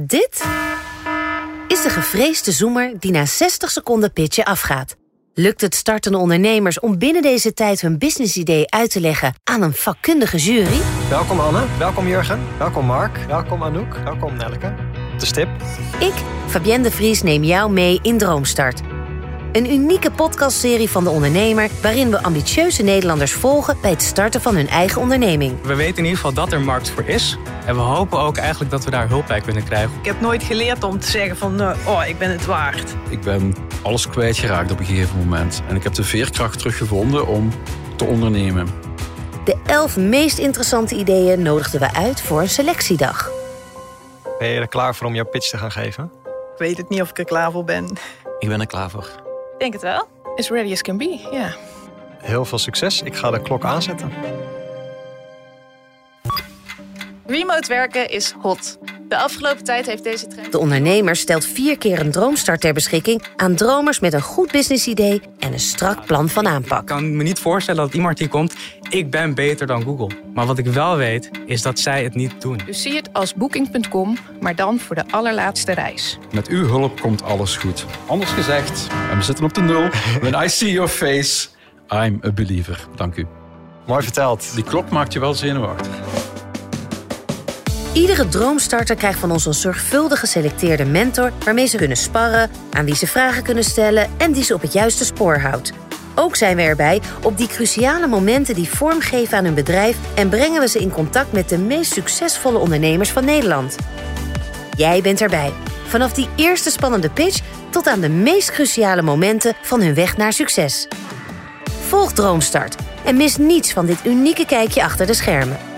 Dit is de gevreesde zoemer die na 60 seconden pitchen afgaat. Lukt het startende ondernemers om binnen deze tijd hun businessidee uit te leggen aan een vakkundige jury? Welkom Anne, welkom Jurgen, welkom Mark, welkom Anouk, welkom Nelke. De stip. Ik, Fabienne de Vries, neem jou mee in Droomstart. Een unieke podcastserie van de ondernemer waarin we ambitieuze Nederlanders volgen bij het starten van hun eigen onderneming. We weten in ieder geval dat er markt voor is. En we hopen ook eigenlijk dat we daar hulp bij kunnen krijgen. Ik heb nooit geleerd om te zeggen van, uh, oh, ik ben het waard. Ik ben alles kwijtgeraakt op een gegeven moment. En ik heb de veerkracht teruggevonden om te ondernemen. De elf meest interessante ideeën nodigden we uit voor een selectiedag. Ben je er klaar voor om jouw pitch te gaan geven? Ik weet het niet of ik er klaar voor ben. Ik ben er klaar voor. Ik denk het wel. As ready as can be, ja. Heel veel succes. Ik ga de klok aanzetten. Remote werken is hot. De afgelopen tijd heeft deze trend... De ondernemer stelt vier keer een droomstart ter beschikking aan dromers met een goed businessidee en een strak plan van Ik aanpak. kan me niet voorstellen dat iemand hier komt... ik ben beter dan Google. Maar wat ik wel weet, is dat zij het niet doen. Dus zie het als booking.com, maar dan voor de allerlaatste reis. Met uw hulp komt alles goed. Anders gezegd, en we zitten op de nul. When I see your face, I'm a believer. Dank u. Mooi verteld. Die klok maakt je wel zenuwachtig. Iedere droomstarter krijgt van ons een zorgvuldig geselecteerde mentor waarmee ze kunnen sparren, aan wie ze vragen kunnen stellen en die ze op het juiste spoor houdt. Ook zijn we erbij op die cruciale momenten die vorm geven aan hun bedrijf en brengen we ze in contact met de meest succesvolle ondernemers van Nederland. Jij bent erbij. Vanaf die eerste spannende pitch tot aan de meest cruciale momenten van hun weg naar succes. Volg Droomstart en mis niets van dit unieke kijkje achter de schermen.